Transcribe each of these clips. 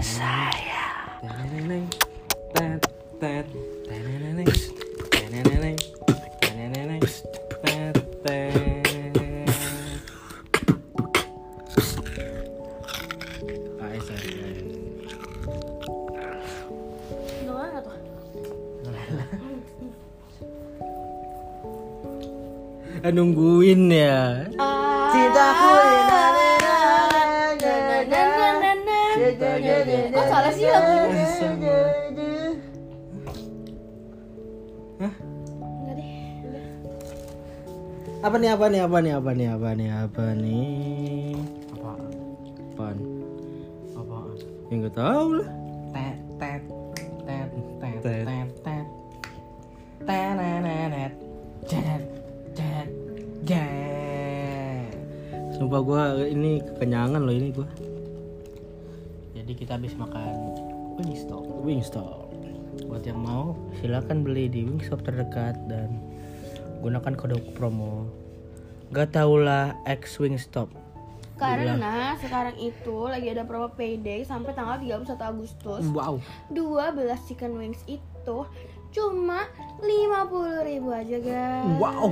saya. Ah, Nungguin ya. Cintaku Kok Apa nih apa nih apa nih apa nih apa nih apa nih? apa Apaan? apa Ya nggak tahu lah. tet tet tet tet Tet. tet tet tenenenet jet jet jet Sumpah gua ini kekenyangan loh ini gua. jadi kita habis makan Wingstop Wingstop. buat yang mau silakan beli di Wingstop terdekat dan gunakan kode promo gak tau lah X Wingstop Karena sekarang itu lagi ada promo payday sampai tanggal 31 Agustus. wow 12 chicken wings itu cuma 50.000 aja guys. Wow.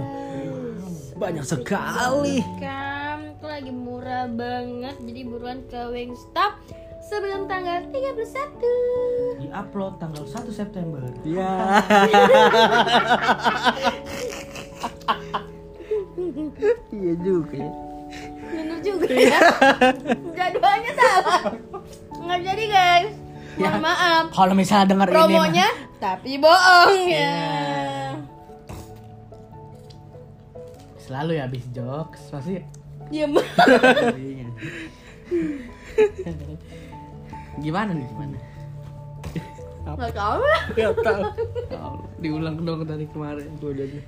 Banyak sekali. Kan itu lagi murah banget jadi buruan ke Wingstop sebelum tanggal 31. di upload tanggal 1 September Ya. Iya juga ya. Bener juga ya. Jadwalnya salah. Nggak jadi guys. Mohon maaf. kalau misalnya dengar ini Promonya tapi bohong ya. selalu ya habis jokes pasti Diam. gimana nih gimana Nggak tahu lah. Gak tahu. diulang dong dari kemarin udah nih.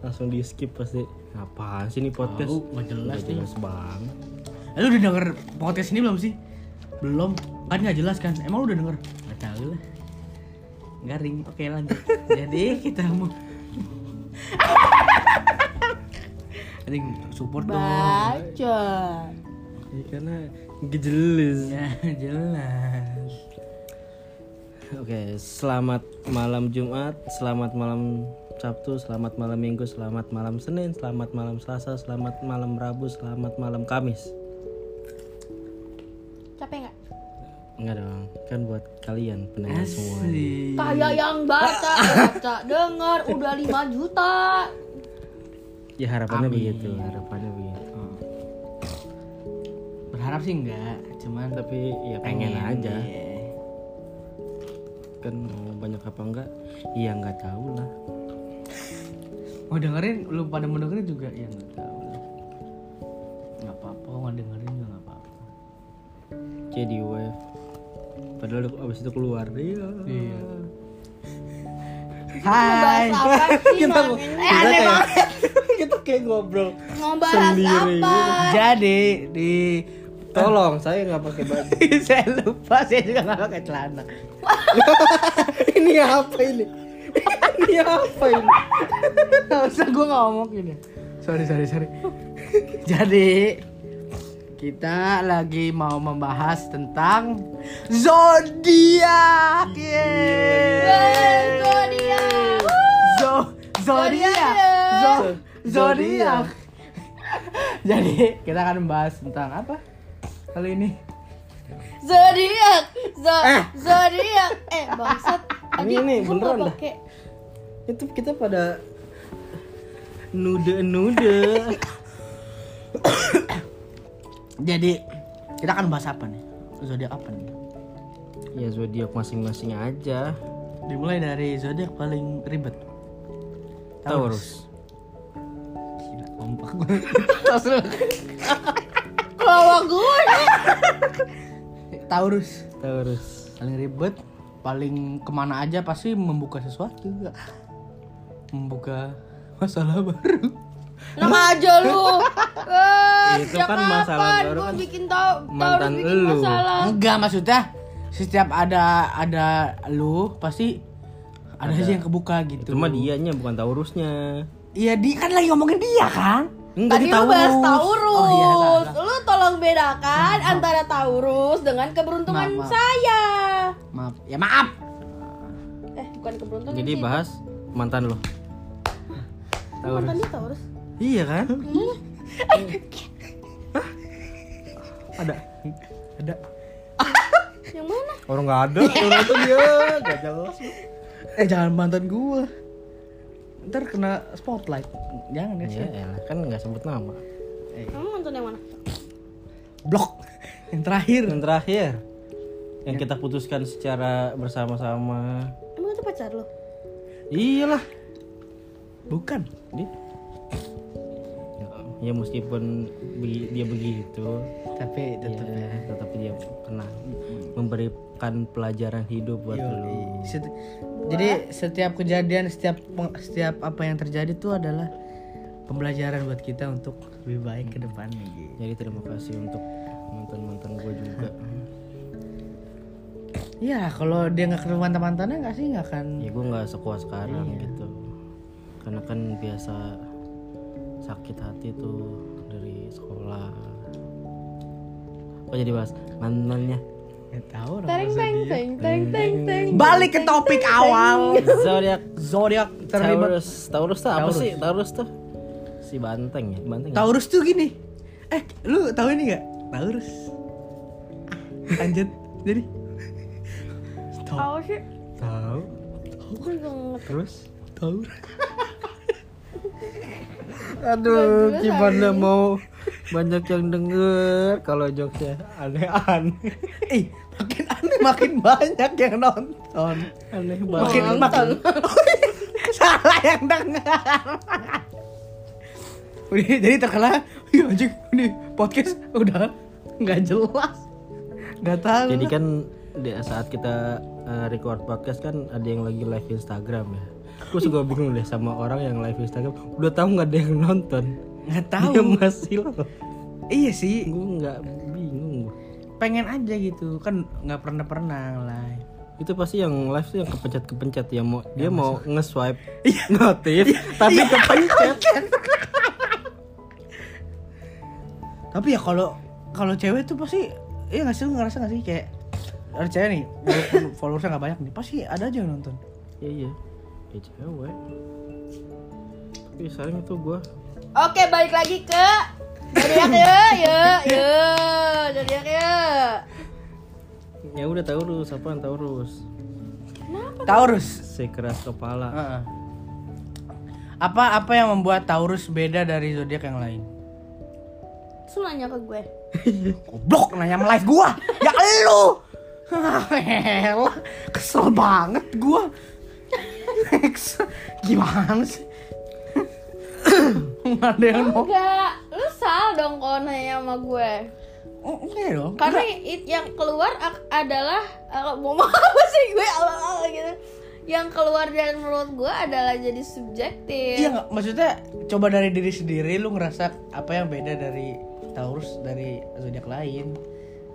Langsung di skip pasti. Apaan sih ini podcast? Tahu, nggak jelas nih. jelas banget. Eh, lu udah denger podcast ini belum sih belum kan nggak jelas kan emang lu udah denger nggak tahu lah garing oke lanjut jadi kita mau Adik support dong Baca. Ya, karena nggak jelas. ya jelas Oke, selamat malam Jumat, selamat malam Sabtu, selamat malam Minggu, selamat malam Senin, selamat malam Selasa, selamat malam Rabu, selamat malam Kamis. Capek nggak? Enggak dong, kan buat kalian pendengar semua. Kayak yang baca, baca, dengar udah 5 juta. Ya harapannya Amin. begitu, harapannya begitu. berharap sih enggak cuman Tapi ya pengen aja. iya. Kan mau banyak apa enggak? Iya nggak tahu lah. Mau dengerin lu pada mau dengerin juga ya nggak tahu nggak apa-apa nggak dengerin juga nggak apa-apa Jadi wave. Padahal abis itu keluar dia. Iya. Apa sih? Kita, Eh, aneh kayak, banget. kita kayak ngobrol. Bahas Sendiri apa? jadi di Tolong, saya nggak pakai baju. saya lupa saya juga nggak pakai celana ini apa ini? ini apa ini? Nggak usah gue ngomong ini. Sorry sorry sorry. Jadi kita lagi mau membahas tentang zodiak. Eh, zodiak. Zo zodiak. Jadi kita akan membahas tentang apa? Kali ini. Zodiak, zo zodiak. Eh, bangsat. Ini nih, beneran dah. Itu kita pada nude-nude. jadi kita akan bahas apa nih zodiak apa nih ya zodiak masing-masing aja. dimulai dari zodiak paling ribet Taurus. Gila, kompak. Taurus gue Taurus Taurus. paling ribet, paling ke mana aja pasti membuka sesuatu. Membuka masalah baru. Nama aja lu. Eh, Itu kan masalah kapan baru kan bikin tau mantan bikin lu. masalah. Enggak maksudnya setiap ada ada lu pasti ada, aja yang kebuka gitu. Cuma dianya bukan Taurusnya. Iya dia kan lagi ngomongin dia kan. Enggak, Tadi lu bahas Taurus. Oh, iya, salah. Lu tolong bedakan antara Taurus dengan keberuntungan Maaf, maaf. saya. Maaf. Ya maaf. Eh, bukan keberuntungan Jadi sih. bahas mantan lo. Mantan dia Taurus. Iya kan? Ada. Ada. Yang mana? Orang nggak ada. Orang itu dia. Gak jelas. Eh jangan mantan gua. Ntar kena spotlight. Jangan ya sih. Iya, elah. kan nggak sebut nama. Kamu mantan yang mana? Blok. Yang terakhir. Yang terakhir, yang kita putuskan secara bersama-sama. Emang itu pacar lo? Iyalah. Bukan. Dia. Ya meskipun dia begitu, Tapi tetap ya, ya. tetap dia pernah memberikan pelajaran hidup buat lu. Set- Jadi setiap kejadian, setiap setiap apa yang terjadi itu adalah pembelajaran buat kita untuk lebih baik ke depannya gitu. Jadi terima kasih untuk mantan-mantan gue juga. Ya kalau dia nggak ketemu mantan-mantannya nggak sih nggak akan. Ya gue nggak sekuat sekarang gitu. Karena kan biasa sakit hati tuh dari sekolah. Oh jadi bahas mantannya. Ya tahu. Teng teng teng teng teng teng. Balik ke topik awal. Zodiak terlibat. Taurus. Taurus tuh apa sih? Taurus tuh si banteng ya, banteng. ya? Taurus tuh gini. Eh, lu tahu ini nggak? Taurus. Ah, Lanjut. Jadi Tahu sih. Tahu. Terus? Taurus. Aduh, gimana mau banyak yang denger kalau jokesnya aneh-aneh. Eh, makin aneh makin banyak yang nonton. Aneh Makin banget. makin salah yang dengar. Udah, jadi terkenal, iya anjing, ini podcast udah nggak jelas, nggak tahu. Jadi kan di saat kita uh, record podcast kan ada yang lagi live Instagram ya. Gue juga bingung deh sama orang yang live Instagram. Udah tahu nggak ada yang nonton. nggak tahu. Dia masih loh. Iya sih, Gue nggak bingung. pengen aja gitu, kan nggak pernah pernah live. Itu pasti yang live tuh yang kepencet-kepencet ya mau dia mau nge-swipe Iya. notif tapi kepencet. Tapi ya kalau kalau cewek tuh pasti, iya nggak sih lu ngerasa nggak sih kayak ada cewek nih, followersnya nggak banyak nih, pasti ada aja yang nonton. Iya iya. Ya cewek. Tapi sekarang itu gue Oke, balik lagi ke zodiak ya, ya, ya, zodiak ya. ya udah Taurus apaan Taurus Taurus. sekeras kepala Heeh. Apa apa yang membuat Taurus beda dari zodiak yang lain? Terus nanya ke gue. Goblok nanya sama live gua. Ya elu. Elah, kesel banget gua. Gimana sih? Nggak ada yang mau. Enggak, lu salah dong kalau nanya sama gue. Oh, Iya dong. Karena it, yang keluar ak- adalah uh, mau apa sih gue ala-ala gitu. Yang keluar dari mulut gue adalah jadi subjektif. Iya nggak maksudnya coba dari diri sendiri lu ngerasa apa yang beda dari Taurus dari zodiak lain.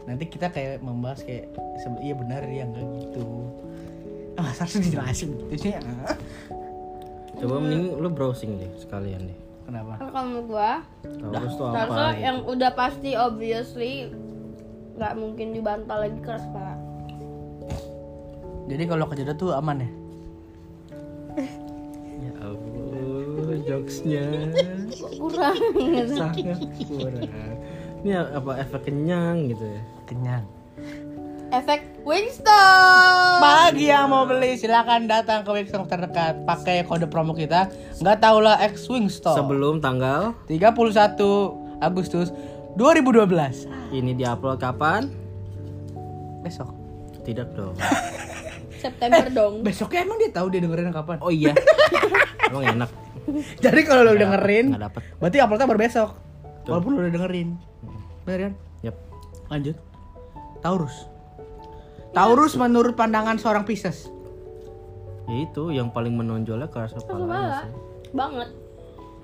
Nanti kita kayak membahas kayak iya benar iya enggak gitu. Ah, harus dijelasin gitu sih. ah. coba mending lu browsing deh sekalian deh Kenapa? Kalau kamu gue, Taurus tuh Taurus apa gitu. yang udah pasti obviously nggak mungkin dibantah lagi keras kepala. Jadi kalau kejedot tuh aman ya? ya ampun jokesnya Kurang. sangat kurang ini apa efek kenyang gitu ya Kenyang. Efek Wingstop. Bagi yang mau beli silakan datang ke Wingstop terdekat pakai kode promo kita. Nggak tahu lah X Wingstop. sebelum tanggal 31 Agustus 2012. ini diupload kapan Besok. tidak dong September dong. Besoknya emang dia tahu dia dengerin kapan? oh iya emang enak Jadi kalau lu dengerin, nggak dapet berarti uploadnya baru besok. Walaupun lu udah dengerin. Bener kan? yep Lanjut. Taurus. Taurus menurut pandangan seorang Pisces. ya itu yang paling menonjolnya keras Keras kepala Banget.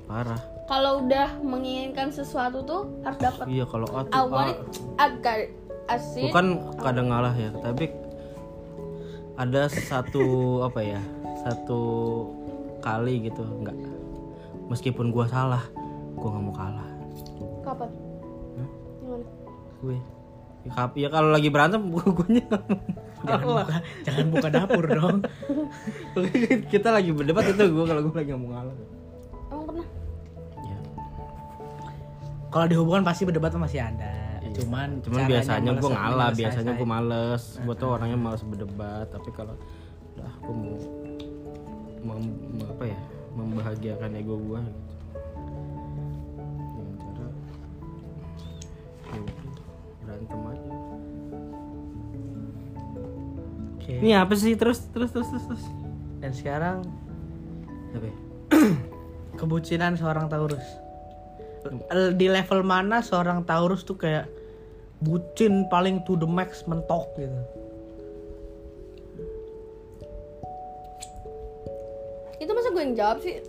parah Kalau udah menginginkan sesuatu tuh harus dapat. iya kalau A tuh I want it agar asik. bukan kadang ngalah ya tapi ada satu apa ya satu kali gitu nggak meskipun gua salah gue nggak mau kalah Kapan? Hah? Gimana? gue ya, ya kalau lagi berantem mau. Jangan buka, jangan buka dapur dong. kita lagi berdebat itu gue kalau gue lagi mau ngalah Emang pernah? ya Kalau di hubungan pasti berdebat masih ada. Cuman cuman caranya biasanya gue ngalah biasanya gue males. Gue tuh orangnya males berdebat tapi kalau udah gue mau mem- mem- apa ya membahagiakan ego gue gitu. Dengan cara ya udah, berantem aja Oke. ini apa sih terus terus terus terus, terus. Dan sekarang apa ya? kebucinan seorang Taurus. Di level mana seorang Taurus tuh kayak bucin paling to the max mentok gitu. Itu masa gue yang jawab sih?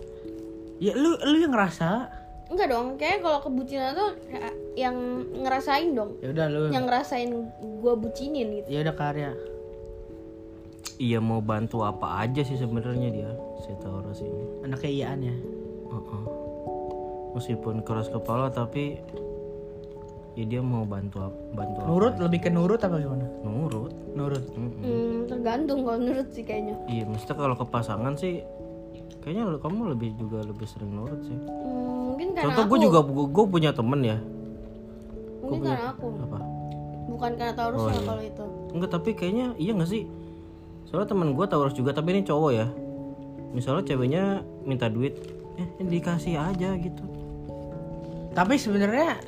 Ya lu lu yang ngerasa. Enggak dong, kayak kalau kebucinan tuh kayak yang ngerasain dong Ya udah lu. Yang ngerasain gue bucinin gitu Ya udah karya. iya mau bantu apa aja sih sebenarnya dia si Taurus ini Anaknya iyaan ya. Heeh. meskipun keras kepala tapi ya dia mau bantu bantu apa Nurut aja. lebih ke nurut apa gimana? nurut Nurut. Mm-mm. hmm, Tergantung kalau menurut sih kayaknya iya maksudnya kalau ke pasangan sih kayaknya lu- kamu lebih juga lebih sering nurut sih hmm, karena contoh aku. gue juga gue punya temen ya. Mungkin karena aku. apa? Bukan karena Taurus Oh, ya iya. kalau itu. Enggak tapi kayaknya iya nggak sih? Soalnya temen gue Taurus juga tapi ini cowok ya. Misalnya ceweknya minta duit eh dikasih aja gitu. Tapi sebenarnya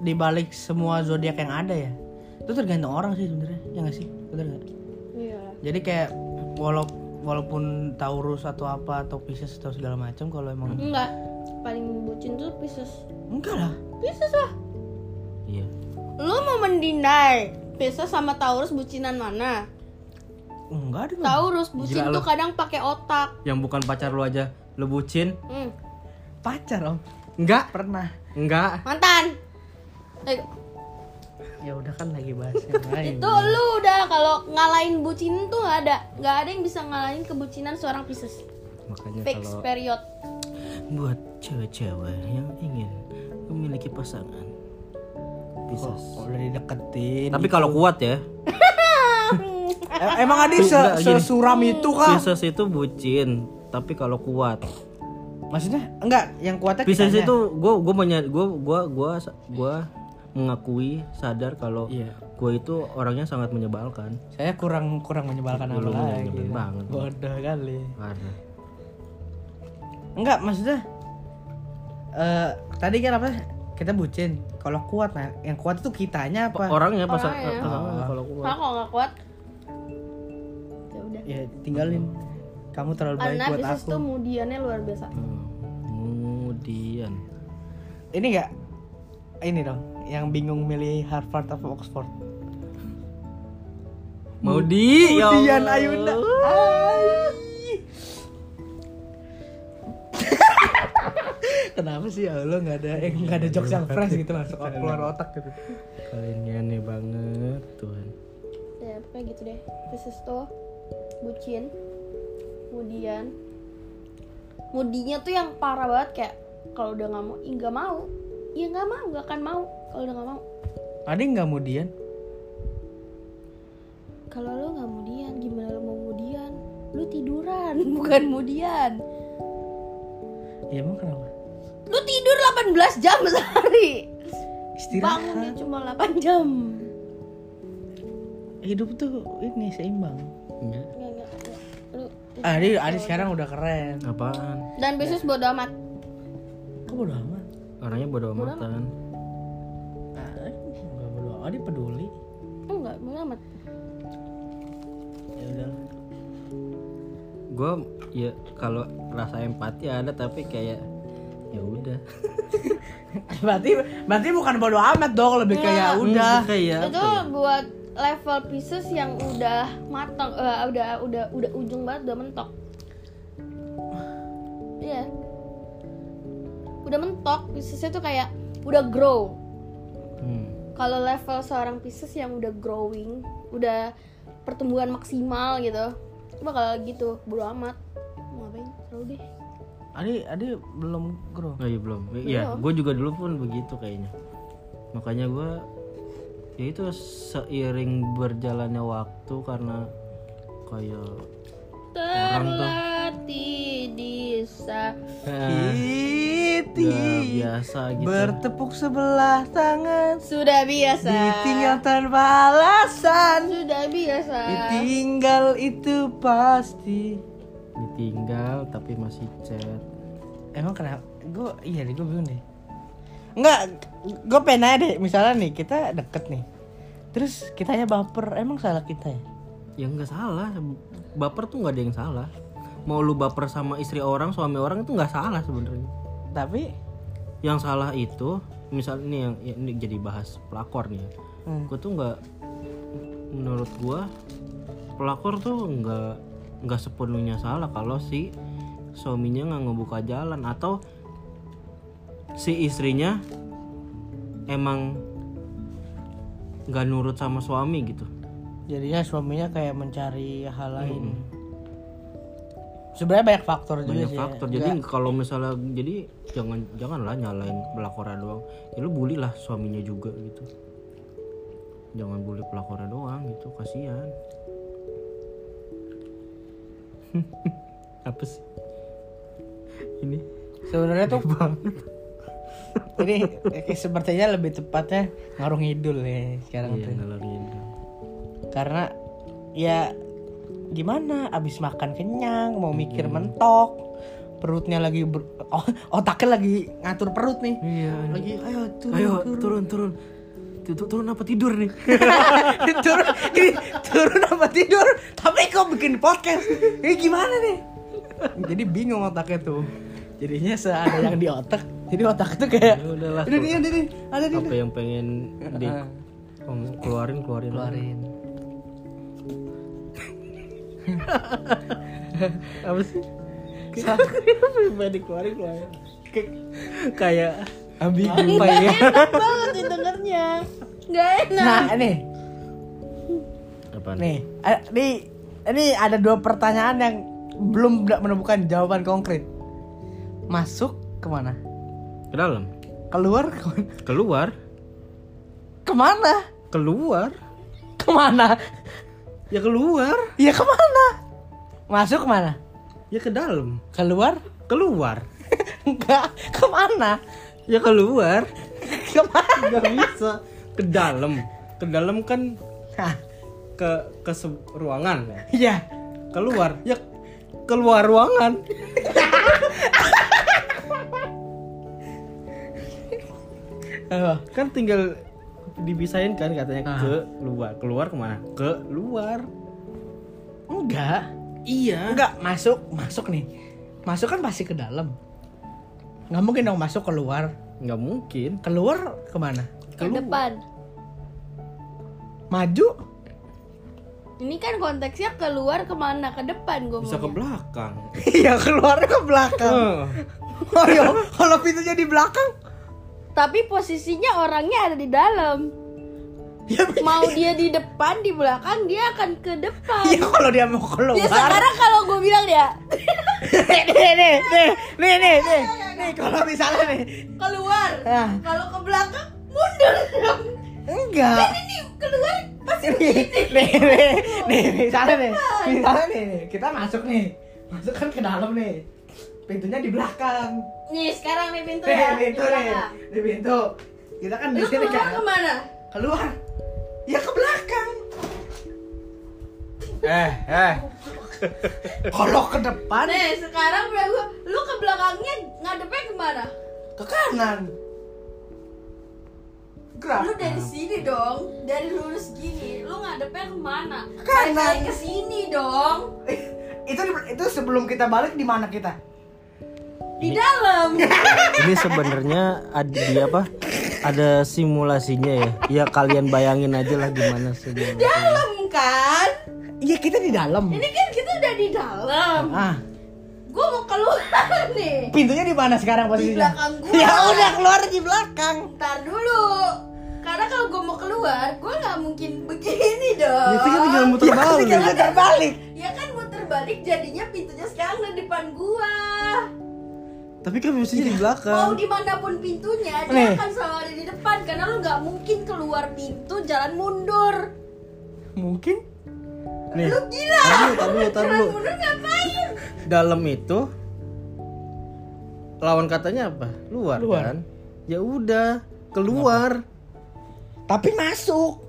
di balik semua zodiak yang ada ya, itu tergantung orang sih sebenarnya. Ya nggak sih? Bener nggak? Iya. Jadi kayak walau walaupun Taurus atau apa atau Pisces atau segala macam kalau emang Enggak Paling bucin tuh Pisces enggak lah. Pisces lah iya Lu mau mendinai Pisces sama Taurus bucinan mana? Enggak deh. Taurus bucin Gila tuh lu. kadang pakai otak yang bukan pacar lu aja lu bucin hmm. Pacar om. enggak Pernah. enggak Mantan Eh, Ya udah kan lagi bahas yang lain. itu lu udah kalau ngalahin bucin tuh nggak ada nggak ada yang bisa ngalahin kebucinan seorang Pisces makanya fix kalau period buat cewek-cewek yang ingin memiliki pasangan bisa Kok udah dideketin. tapi kalau kuat ya Eh, emang ada se sesuram itu kah? Pisces itu bucin tapi kalau kuat Maksudnya enggak yang kuatnya Pisces kitanya. itu gue gue gue gue gue gue mengakui sadar kalau Iya. gue itu orangnya sangat menyebalkan Saya kurang kurang menyebalkan apa lagi. banget. Bodoh kali. karena Enggak, maksudnya eh tadi kan apa? Kita bucin. Kalau kuat nah, yang kuat itu kitanya apa? orangnya pas Orangnya. pasangannya kalau kuat kalau nggak kuat ya udah Ya tinggalin. Kamu terlalu baik karena buat Pisces aku. tuh mudiannya luar biasa Hmm, kemudian Ini enggak ini dong, yang bingung milih Harvard atau Oxford. mau di ya Mudian Allah. Ayunda. Ay. Kenapa sih ya? Lo nggak ada eh nggak ada jokes yang fresh gitu masuk keluar otak gitu. kalian ini aneh banget Tuhan. Ya pokoknya gitu deh. Tuh bucin. Kemudian mudinya tuh yang parah banget kayak kalau udah nggak mau ih nggak mau. Ya nggak mau nggak akan mau kalau udah nggak mau. Adi nggak mudian? kalau lu nggak mudian gimana lu mau mudian lu tiduran bukan mudian Ya emang kenapa? Lu tidur 18 jam sehari Istirahat. bangunnya cuma 8 jam Hidup tuh ini seimbang. Enggak. Nggak, nggak, nggak. Lu- Adi Adi sekarang udah keren. apaan dan Pisces bodo amat Kok bodo amat? orangnya bodo amatan Ah, Enggak bodo amat. Adi peduli. enggak bodo amat Ya udah. gue ya kalau rasa empati ada tapi kayak ya udah. Berarti berarti bukan bodo amat dong, lebih kayak udah. Hmm, kayak itu apa ya? buat level Pisces yang udah matang eh, udah udah udah ujung banget udah mentok. Iya. Udah mentok Piscesnya tuh kayak udah grow. Hmm. kalau level seorang Pisces yang udah growing udah pertumbuhan maksimal gitu itu bakal gitu bodo amat. Mau ngapain? Terlalu deh Adi Adi belum grow. Oh iya belum. Iya, gue juga dulu pun begitu kayaknya. Makanya gue ya itu seiring berjalannya waktu karena kayak Terlatih di sa eh, udah biasa gitu. Bertepuk sebelah tangan Sudah biasa Ditinggal tanpa alasan Sudah biasa Ditinggal itu pasti Ditinggal tapi masih chat. Emang kenapa? Gue iya deh gue bingung deh Enggak, gue pengen nanya deh Misalnya nih kita deket nih Terus kitanya baper, emang salah kita ya? Ya nggak salah. Baper tuh nggak ada yang salah. Mau lu baper sama istri orang, suami orang itu nggak salah sebenarnya. Tapi Yang salah itu, misal ini yang ya, ini jadi bahas pelakor nih. ya. Hmm. Gue tuh nggak, menurut gua pelakor tuh nggak nggak sepenuhnya salah kalau si suaminya nggak ngebuka jalan atau si istrinya emang nggak nurut sama suami gitu. jadinya suaminya kayak mencari hal lain. Sebenarnya banyak faktor juga banyak sih ya. faktor. Jadi kalau misalnya jadi jangan janganlah nyalain pelakornya doang. Ya lu bully lah suaminya juga gitu. Jangan bully pelakornya doang gitu kasihan apa sih? Ini? Sebenarnya tuh ini eh, sepertinya lebih tepatnya ngarung ngidul ya sekarang iya tuh. ngalor ngidul. Karena ya gimana? Abis makan kenyang mau mikir mentok perutnya lagi ber- oh, otaknya lagi ngatur perut nih. Iya. Lagi ayo turun ayo turun. turun Tuh, turun apa tidur nih? Turun ini turun apa tidur? Tapi kok bikin podcast? Ini gimana nih? Jadi bingung otaknya tuh. Jadinya seada yang di otak jadi otak tuh kayak Ya udahlah ini nih ini nih ada nih apa yang pengen di keluarin keluarin. Keluarin. Apa sih? Sa- pengen dikeluarin keluarin? Kayak ambigu apa ya? Enak banget didengarnya. Gak enak. Nah nih apa nih? A- nih ini ada dua pertanyaan yang belum menemukan jawaban konkret. Masuk ke mana? Ke dalam. Keluar ke mana? Keluar. Ke mana? Keluar. Ke mana? Ya keluar. Ya ke mana? Masuk ke mana? Ya ke dalam. Keluar? Keluar. Enggak ke mana ya keluar. Ke mana? Nggak bisa. Ke dalam. Ke dalam kan Hah, ke ke ruangan ya? Iya. Keluar. Ya keluar ruangan. Kan tinggal dibisain kan katanya Ah. ke luar. Keluar ke mana? Ke luar. Enggak. Iya. Enggak masuk masuk nih. Masuk kan pasti ke dalam nggak mungkin dong masuk keluar. Nggak mungkin. Keluar ke mana? Ke depan. Maju? Ini kan konteksnya keluar ke mana? Ke depan gue bisa ke belakang. Iya keluarnya ke belakang. Oh iya. Kalau pintunya di belakang? Tapi posisinya orangnya ada di dalam. Ya Mau dia di depan, di belakang Dia akan ke depan. Iya kalau dia mau keluar. Ya sekarang kalau gue bilang ya nih nih nih nih nih nih nih nih kalau misalnya nih. Keluar. Ah. Kalau ke belakang mundur. Dong enggak. Ini keluar pasti nih nih nih nih misalnya nih misalnya nih kita masuk nih. Masuk kan ke dalam nih. Pintunya di belakang. Nih sekarang nih pintu nih ya pintu di nih. di pintu. Kita kan di sini keluar kan. ke mana? keluar. Ya ke belakang. Eh eh kalau ke depan Nih sekarang udah Lu ke belakangnya ngadepnya ke mana? ke kanan. Gerak. Lu dari sini dong Dari lurus gini. Lu ngadepnya ke mana? Kanan. Balik ke sini dong. Itu itu sebelum kita balik di mana kita? Di dalam. Ini sebenarnya ada di apa? Ada simulasinya ya. Ya kalian bayangin aja lah gimana simulasinya. Dalam kan? iya kita di dalam. Ini kan udah di dalam. Ah. Gue mau keluar nih. Pintunya di mana sekarang posisinya? belakang gua. ya udah keluar di belakang. Ntar dulu. Karena kalau gue mau keluar Gue gak mungkin begini dong. Itu kan tinggal muter ya, balik. tinggal muter balik. Ya kan muter balik jadinya pintunya sekarang di depan gua. Tapi kan posisinya di Mau belakang. di mana pun pintunya, dia Nih. akan selalu ada di depan. Karena lu nggak mungkin keluar pintu jalan mundur. Mungkin. Nih. Lu gila. Tar dulu, tar dulu, ngapain? Dalam itu lawan katanya apa? Luar, Luar. kan? Ya udah, keluar. Tapi masuk.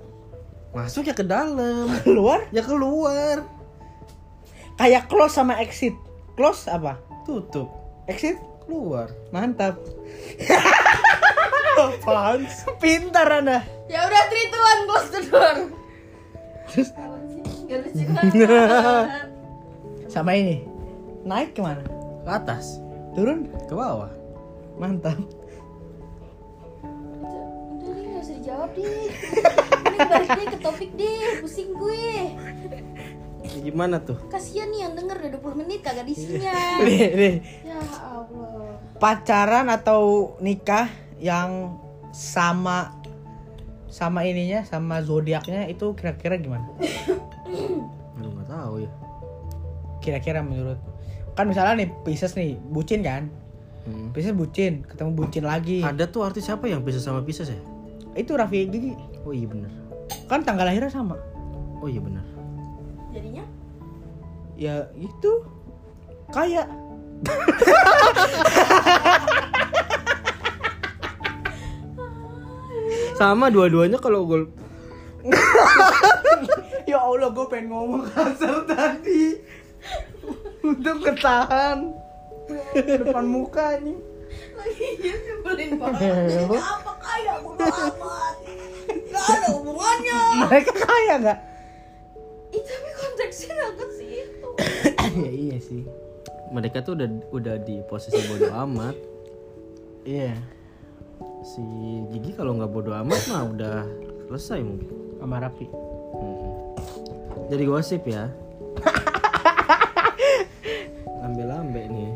Masuk ya ke dalam. Keluar Ya keluar. kayak close sama exit. Close apa? Tutup. Exit Keluar. mantap. Apaan? Pintar Anda. Ya udah three two one close the door. Terus Lucu banget. sama ini. Naik ke mana? Ke atas. Turun? Ke bawah. Mantap. Udah nih nggak usah dijawab deh. Ini balik deh ke topik deh, pusing gue. Gimana tuh? Kasian nih yang denger udah 20 menit kagak disinya. Ya Allah. Pacaran atau nikah yang sama sama ininya sama zodiaknya itu kira-kira gimana? Lu nggak tahu ya. Kira-kira menurut kan misalnya nih Pisces nih bucin kan? Hmm. Pisces bucin, ketemu bucin lagi. Ada tuh artis siapa yang bisa sama Pisces ya? Itu Raffi Gigi. Oh iya bener. Kan tanggal lahirnya sama. Oh iya bener. Jadinya Ya itu kayak Sama dua-duanya kalau gue Ya Allah gue pengen ngomong kasar tadi Untuk ketahan Depan muka nih lagi dia nyebelin banget. Apa kaya bodo amat. Gak ada hubungannya. Mereka kaya gak? Ih, tapi konteksnya nggak ke situ. ya iya sih mereka tuh udah udah di posisi bodoh amat. Iya Si Gigi kalau nggak bodoh amat mah udah selesai mungkin. Sama Raffi Hmm. Jadi gosip ya. Ambil-ambil nih.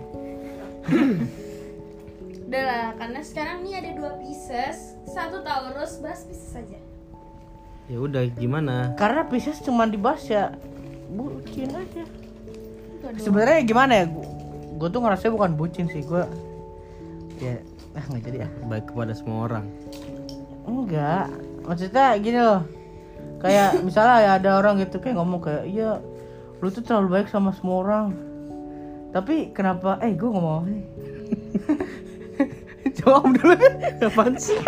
Udah lah, karena sekarang nih ada dua pieces, satu Taurus, bahas pieces saja. Ya udah gimana? Karena Pisces cuma dibahas ya Bucin aja. Sebenarnya gimana ya Gue tuh ngerasa bukan bucin sih Gue Ya Ah nggak jadi ah Baik kepada semua orang. Enggak. Maksudnya gini loh. Kayak misalnya ya ada orang gitu kayak ngomong kayak Iya lu tuh terlalu baik sama semua orang. Tapi kenapa? Eh gue ngomong apa nih Coba om dulu. Apaan sih?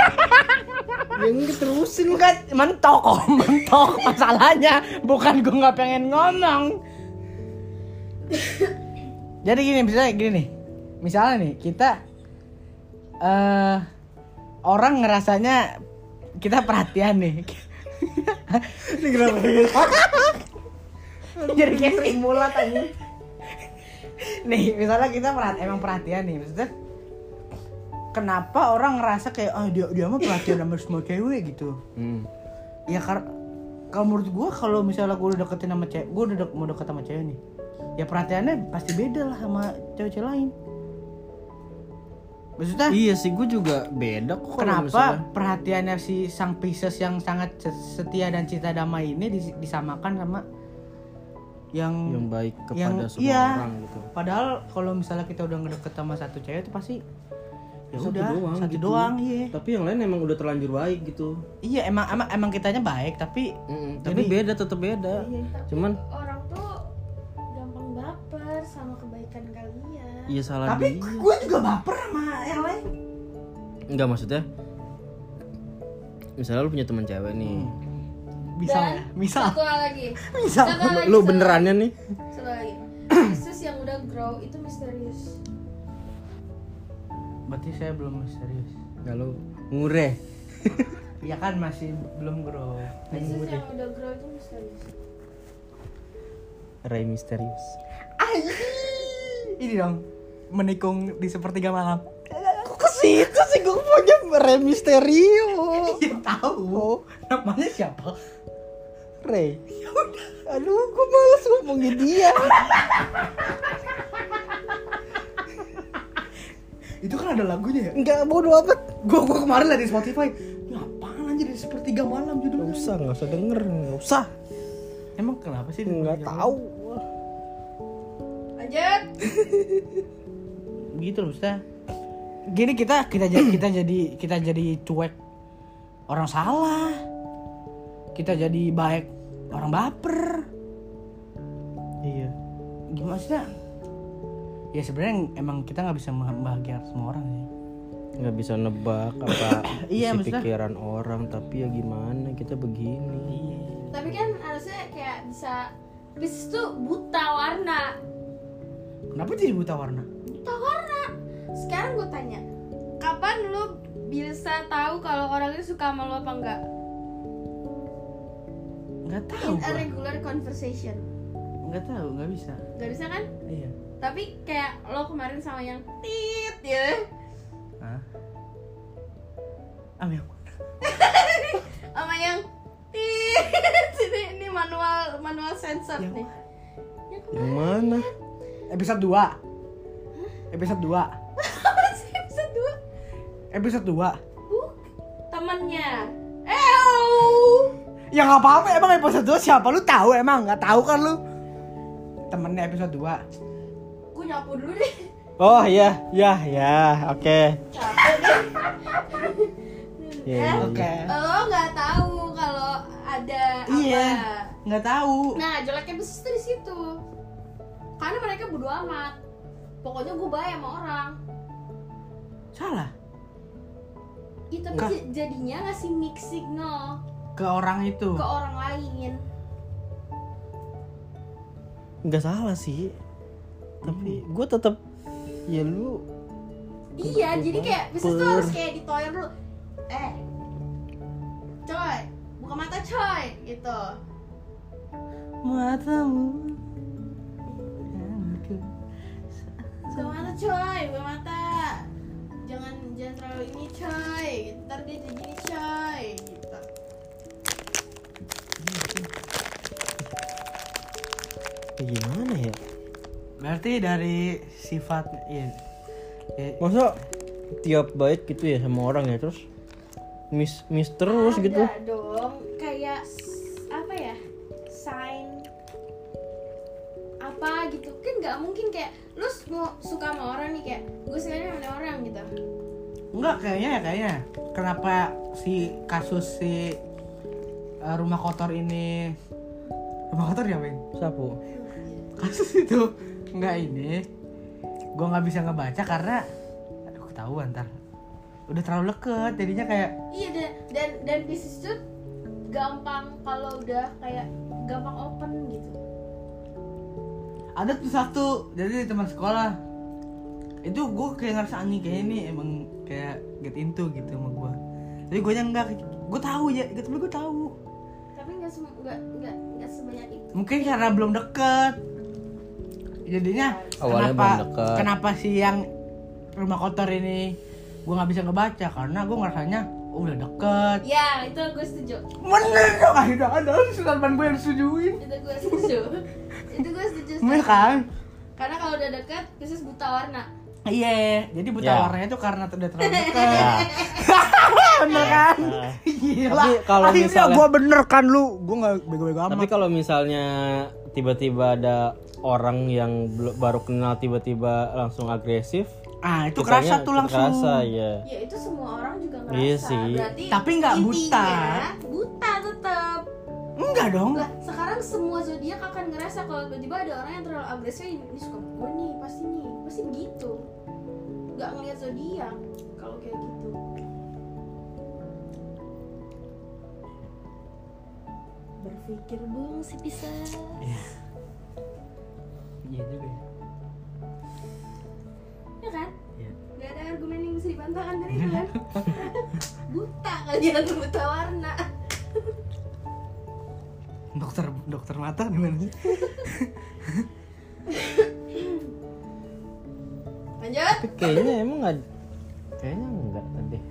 Yang terusin. Enggak mentok. Om mentok. Masalahnya Bukan gue nggak pengen ngomong. Jadi gini misalnya gini nih. Misalnya nih kita eh Orang ngerasanya Kita perhatian nih Ini kenapa? jadi kayak simulat aja nih misalnya kita perhatian emang perhatian nih maksudnya kenapa orang ngerasa kayak ah dia dia mah perhatian sama semua cewek gitu Hmm. ya karena kalau menurut gua kalau misalnya gua udah deketin sama cewek gua udah dek- mau deket sama cewek nih ya perhatiannya pasti beda lah sama cewek-cewek lain maksudnya Iya sih, gue juga beda kok. kenapa misalnya- perhatiannya si sang Pisces yang sangat setia dan cinta damai ini dis- disamakan sama yang yang baik kepada yang semua iya orang gitu. padahal kalau misalnya kita udah ngedeket sama satu cewek itu pasti ya Satu udah doang satu gitu. doang iya Tapi yang lain emang udah terlanjur baik gitu. iya emang emang emang kitanya baik tapi Mm-mm, Tapi Jadi- beda tetap beda. Cuman orang tuh gampang baper sama kebaikan kalian. Iya salah tapi dia. gue juga baper sama yang lain Enggak maksudnya. Misalnya lu punya teman cewek nih. bisa Dan ya misal Satu hal lagi. Misal. Satu hal lagi, Lu satu benerannya nih. lagi. Satu lagi. Pisces yang udah grow itu misterius. berarti saya belum serius Kalau ngure. ya kan masih belum grow Pisces yang udah grow itu misterius. Ray misterius. Ini dong menikung di sepertiga malam kok ke situ sih gue punya Ray misterius. ya tahu namanya siapa Ray. Aduh, gue males ngomongin dia. itu kan ada lagunya ya Enggak bodo amat. Gua gua kemarin lah di Spotify. Ini apaan aja di sepertiga malam Gak judulnya? usah, gak usah denger, gak usah. Emang kenapa sih? Nggak tahu. Lanjut. Begitu loh, maksudnya. gini kita kita jadi kita jadi kita jadi cuek orang salah. Kita jadi baik orang baper. Iya. Gimana sih ya sebenarnya emang kita nggak bisa membahagiakan semua orang sih. Nggak bisa nebak apa Iya, isi maksudnya- pikiran orang tapi ya gimana kita begini? Tapi kan harusnya kayak bisa Pisces tuh buta warna kenapa jadi buta warna? Buta warna. Sekarang gue tanya Kapan lu bisa tahu kalau orang itu suka sama lu apa enggak? nggak tahu In a gua. regular conversation. Nggak tahu nggak bisa. Gak bisa kan? iya. Tapi kayak lo kemarin sama yang tit ya. Hah? Am yang mana? Sama yang tit. Ini, ini manual manual sensor Yang nih. Yang yang mana Episode 2 Episode 2 Apa sih episode 2? Episode 2 Buk Temennya Ew Ya nggak apa-apa. Emang episode 2 siapa? Lu tahu emang? Nggak tahu kan lu? Temennya episode 2 Gue nyapu dulu deh. Oh ya ya ya. Oke. Capek. Deh Iya, iya. Oke Lo nggak tahu kalau ada Iya. apa? Nggak tahu. Nah jeleknya bisnis di situ Karena mereka bodo amat. Pokoknya gue baik sama orang. Salah? Itu Kah? jadinya ngasih mix signal? Ke orang itu? Ke orang lain. Nggak salah sih. Tapi gue tetap ya lu Iya jadi kayak bisnis tuh harus kayak ditoyer dulu Eh Coy Buka mata coy Gitu. Matamu Mata coy? Buka mata. Jangan jangan terlalu ini coy. Ntar dia jadi gini coy. Gitu. Ya gimana ya? Berarti dari sifat iya. Ya, masa tiap baik gitu ya sama orang ya terus mis mis terus Ada gitu? dong. Kayak apa ya? Sign apa gitu. Kan nggak mungkin kayak lu mau suka sama orang nih kayak gue sukanya sama orang gitu. Enggak kayaknya ya kayaknya Kenapa si kasus si eh, rumah kotor ini Rumah kotor ya Bang? sapu. Kasus itu Enggak ini Gue nggak bisa ngebaca karena Aduh ketahuan ntar. Udah terlalu deket jadinya kayak iya dan dan dan bisnis tuh gampang kalau udah kayak gampang open gitu Ada tuh satu Jadi teman sekolah. Itu gue kayak ngerasa anjing kayak ini emang kayak get into gitu sama gue Tapi gue nya enggak Gue tahu ya Tapi gue tahu. Tapi nggak sem- nggak nggak nggak sebanyak itu. Mungkin karena belum deket. Jadinya Awalnya kenapa, belum deket. Kenapa sih yang rumah kotor ini Gue nggak bisa ngebaca? Karena gue ngerasanya oh, udah deket. Ya itu gue setuju. Bener dong. Akhirnya ada Sultan gue yang setujuin itu gue setuju. Itu gue setuju Bener kan? Karena kalau udah deket bisnis buta warna. Iya Jadi buta Ya. warnanya tuh karena udah terlalu deket. Ya. Bener kan? Nah. Gila. Tapi kalau misalnya- gue bener kan lu? Gue gak bego-bego tapi amat. kalau misalnya tiba-tiba ada orang yang baru kenal tiba-tiba langsung agresif Ah itu kitanya kerasa tuh langsung. kerasa ya ya itu semua orang juga ngerasa. Iya sih. berarti Tapi nggak buta. buta tetap Enggak dong. Lah sekarang semua zodiak akan ngerasa kalau tiba-tiba ada orang yang terlalu agresif ini suka gue nih pasti nih. Pasti begitu. Nggak ngeliat zodiak kalau kayak gitu. Berpikir bung si bisa. Iya. Juga ya ya kan? Iya. nggak ada argumen yang bisa dibantahkan dari itu kan? Buta kalian buta warna. Dokter dokter mata gimana sih? lanjut. Tapi kayaknya emang nggak kayaknya enggak deh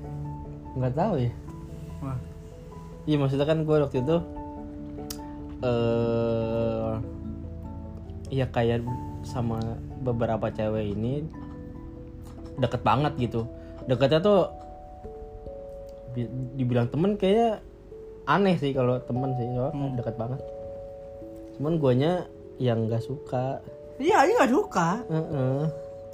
nggak tahu ya. Wah. iya maksudnya kan gue waktu itu eh ya kayak sama beberapa cewek ini deket banget gitu deketnya tuh bi- dibilang temen kayak aneh sih kalau temen sih soalnya deket banget cuman guanya yang nggak suka Iya, ini nggak suka. Heeh.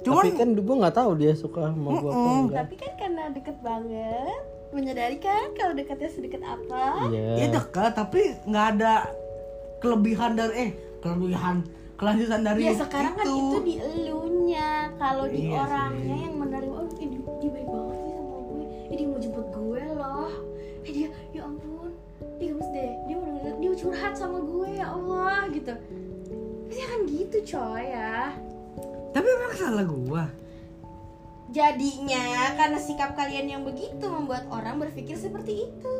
Cuman Tapi kan gue nggak tahu dia suka sama gue apa enggak. Tapi kan karena deket banget, menyadari kan kalau dekatnya sedekat apa? Iya. ya dekat tapi nggak ada kelebihan dari eh kelebihan kelanjutan dari Ya sekarang kan itu di elunya, kalau di Iya orangnya yang mau jemput gue loh, eh dia ya ampun, dia gemes deh, dia mau denger, dia mau curhat sama gue ya Allah gitu. Pasti kan gitu coy ya. tapi memang salah gua Jadinya karena sikap kalian yang begitu membuat orang berpikir seperti itu.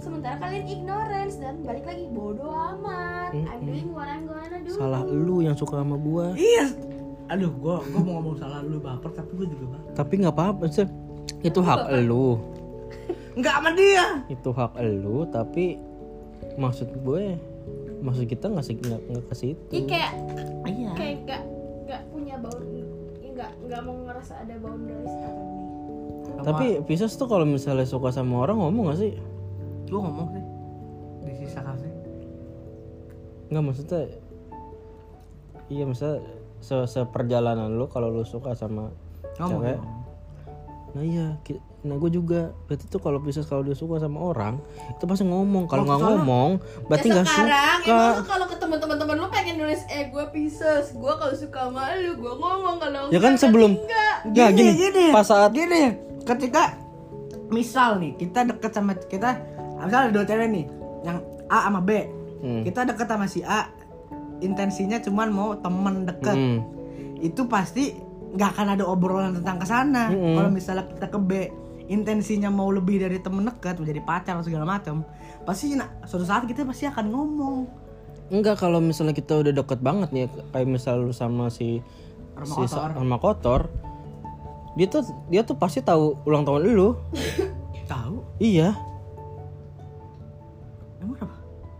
Sementara kalian ignorance dan balik lagi bodoh amat. I'm doing what I'm gonna do. Salah lu yang suka sama gue. iya aduh gua gua mau ngomong salah lu baper tapi gua juga baper Tapi nggak apa-apa sih. Itu hak lu. nggak sama dia Itu hak lu. Tapi maksud gue, maksud kita nggak sih nggak nggak ke situ. Ih, kayak iya kayak gak gak punya bound nggak nggak mau ngerasa ada boundaries apa nih. Tapi Pisces tuh kalau misalnya suka sama orang ngomong gak sih? gua ngomong sih di sisa kasih Nggak maksudnya Iya misalnya se seperjalanan lu kalau lu suka sama ngomong cewek dong. Nah iya, nah gue juga berarti tuh kalau Pisces kalau dia suka sama orang itu pasti ngomong. Kalau nggak ngomong berarti nggak ya sekarang suka. emang lu kalau ketemu teman-teman lu pengen nulis eh gue Pisces, gue kalau suka sama lu gue ngomong kalau Ya kan sebelum enggak. Nggak, gini, pas saat gini ketika misal nih kita deket sama kita misal ada dua cewek nih yang A sama B Hmm. kita deket sama si A intensinya cuman mau temen deket Hmm. itu pasti nggak akan ada obrolan tentang ke sana Mm-mm. kalau misalnya kita ke B intensinya mau lebih dari temen deket menjadi pacar atau segala macam pasti nah, suatu saat kita pasti akan ngomong Enggak kalau misalnya kita udah deket banget nih kayak misal lu sama si Arma si kotor. Arma kotor dia tuh dia tuh pasti tahu ulang tahun lu. tahu iya, emang apa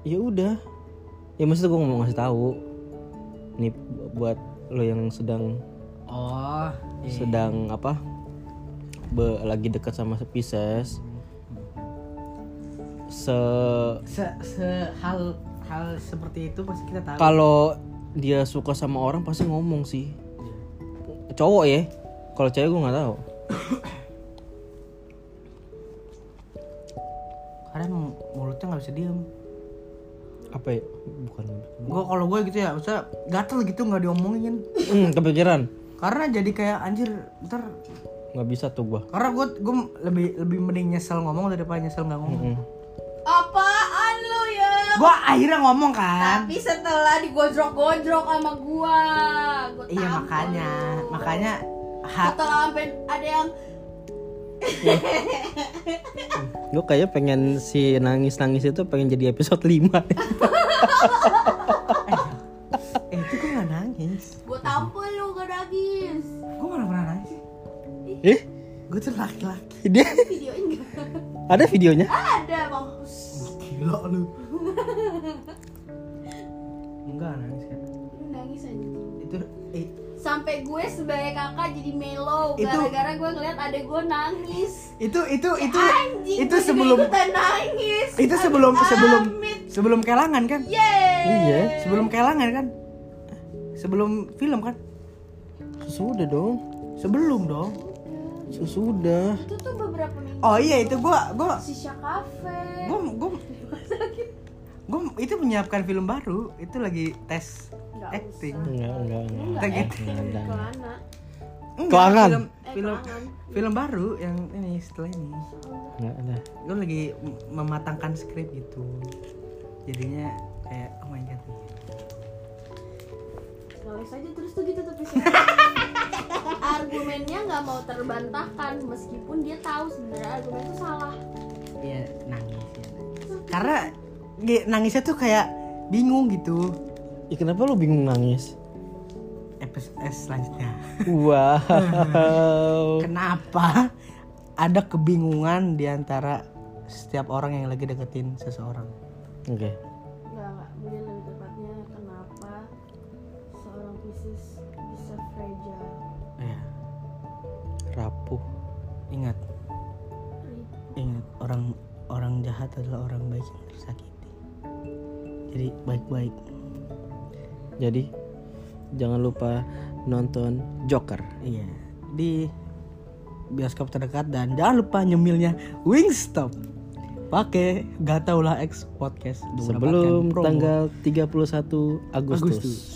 ya udah. Ya maksudnya gue ngomong ngasih tahu. Nih buat lo yang sedang oh iya. sedang apa? Be, lagi dekat sama Pisces. Se se, se hal hal seperti itu pasti kita tahu kalau dia suka sama orang pasti ngomong sih. Cowok ya. Kalau cewek gue nggak tahu. karena emang mulutnya nggak bisa diem Apa ya? Bukan. gue kalau gue gitu ya usah gatel gitu nggak diomongin Hmm, kepikiran. Karena jadi kayak anjir ntar Nggak bisa tuh gua. karena gue gue lebih lebih mending nyesel ngomong daripada nyesel nggak ngomong Hmm. Apaan lu ya? gue akhirnya ngomong kan Tapi setelah digojrok-gojrok sama gua, gua iya makanya lu. makanya setelah sampai ada yang Gue kayak pengen si nangis-nangis itu pengen jadi episode 5 gue tuh laki-laki dia Videoin enggak? ada videonya? Ada mampus. gila lu enggak nangis kan Lu nangis aja. itu eh, Sampai gue sebagai kakak jadi melo Itu- gara-gara gue ngeliat adek gue nangis. itu itu itu Anjing, itu sebelum nangis. itu sebelum Amit, sebelum amit. sebelum kelangan kan Yeay. Iya. sebelum kelangan kan sebelum film kan Sudah dong. sebelum dong Sudah. Itu tuh beberapa minggu. oh iya itu gua gua Sisha Cafe. gua gua gua itu menyiapkan film baru itu lagi tes Nggak acting Enggak, enggak, enggak. Gitu. Enggak ada. Kelana. Enggak, Kelangan. film Eh, film kelangan. film baru yang ini setelah ini Enggak ada. gue lagi mematangkan skrip gitu jadinya kayak oh my god Ngeles aja terus tuh gitu tapi argumennya nggak mau terbantahkan meskipun dia tahu sebenarnya argumen itu salah. iya nangis ya karena nangisnya tuh kayak bingung gitu Ya, kenapa lu bingung nangis? episode eh, selanjutnya Wow. kenapa ada kebingungan di antara setiap orang yang lagi deketin seseorang Oke. Nggak ingat ingat orang orang jahat adalah orang baik yang tersakiti jadi baik-baik Jadi jangan lupa nonton Joker. Iya, di bioskop terdekat dan jangan lupa nyemilnya Wingstop. Pakai Gataulah X Podcast Sebelum tanggal 31 Agustus. Agustus.